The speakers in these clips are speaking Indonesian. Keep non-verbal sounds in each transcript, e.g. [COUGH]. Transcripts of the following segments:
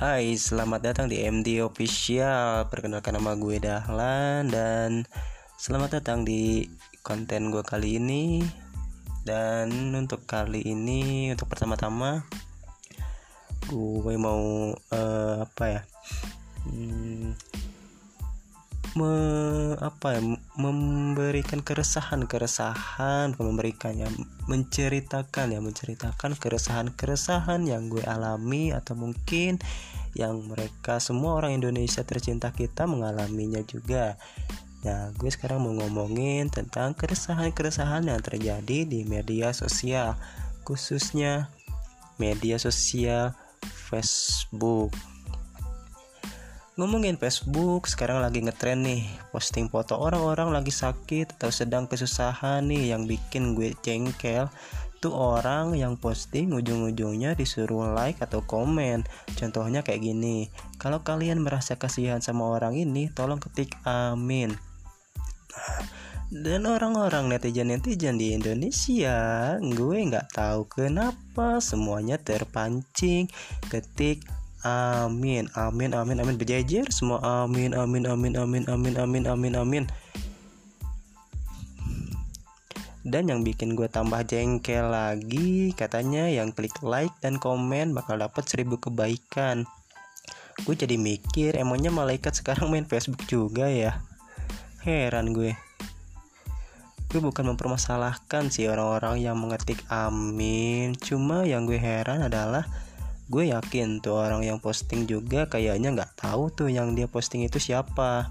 Hai, selamat datang di MD Official. Perkenalkan nama gue Dahlan dan selamat datang di konten gue kali ini. Dan untuk kali ini, untuk pertama-tama, gue mau uh, apa ya? Hmm, me, apa ya memberikan keresahan keresahan memberikan ya menceritakan ya menceritakan keresahan keresahan yang gue alami atau mungkin yang mereka semua orang Indonesia tercinta kita mengalaminya juga Nah, gue sekarang mau ngomongin tentang keresahan-keresahan yang terjadi di media sosial, khususnya media sosial Facebook. Ngomongin Facebook, sekarang lagi ngetren nih Posting foto orang-orang lagi sakit atau sedang kesusahan nih Yang bikin gue jengkel. Tuh orang yang posting ujung-ujungnya disuruh like atau komen. Contohnya kayak gini Kalau kalian merasa kasihan sama orang ini, tolong ketik amin. Dan orang-orang netizen-netizen di Indonesia gue nggak tahu kenapa semuanya terpancing ketik Amin, amin, amin, amin berjejer semua. Amin, amin, amin, amin, amin, amin, amin, amin. Dan yang bikin gue tambah jengkel lagi, katanya yang klik like dan komen bakal dapat seribu kebaikan. Gue jadi mikir, emangnya malaikat sekarang main Facebook juga ya? Heran gue. Gue bukan mempermasalahkan sih orang-orang yang mengetik amin, cuma yang gue heran adalah gue yakin tuh orang yang posting juga kayaknya nggak tahu tuh yang dia posting itu siapa.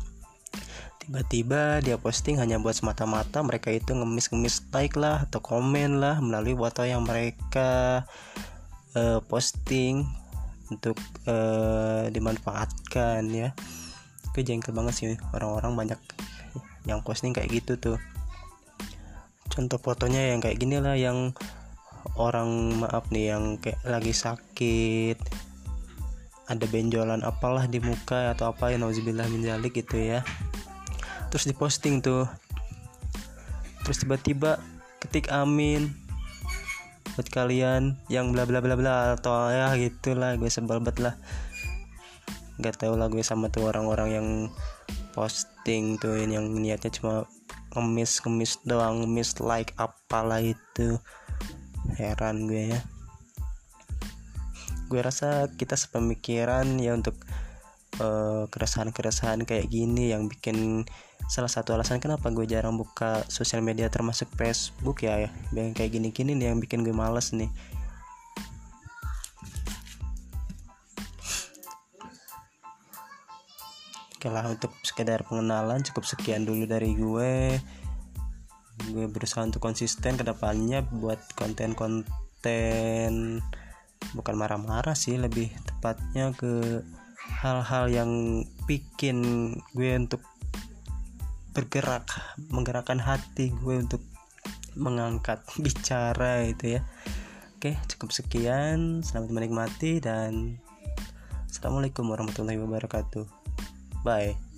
Tiba-tiba dia posting hanya buat semata-mata mereka itu ngemis-ngemis like lah atau komen lah melalui foto yang mereka uh, posting untuk uh, dimanfaatkan ya. Gue jengkel banget sih orang-orang banyak yang posting kayak gitu tuh. Contoh fotonya yang kayak gini lah yang orang maaf nih yang kayak lagi sakit ada benjolan apalah di muka atau apa ya nauzubillah min gitu ya. Terus diposting tuh. Terus tiba-tiba ketik amin buat kalian yang bla bla bla bla atau ya gitulah gue sebel banget lah. Nggak tahu lah gue sama tuh orang-orang yang posting tuh yang niatnya cuma ngemis ngemis doang ngemis like apalah itu heran gue ya. Gue rasa kita sepemikiran ya untuk uh, keresahan-keresahan kayak gini yang bikin salah satu alasan kenapa gue jarang buka sosial media termasuk Facebook ya ya. Yang kayak gini-gini nih yang bikin gue males nih. Oke lah untuk sekedar pengenalan cukup sekian dulu dari gue gue berusaha untuk konsisten ke depannya buat konten-konten bukan marah-marah sih lebih tepatnya ke hal-hal yang bikin gue untuk bergerak menggerakkan hati gue untuk mengangkat [LAUGHS] bicara itu ya. Oke cukup sekian selamat menikmati dan assalamualaikum warahmatullahi wabarakatuh. Bye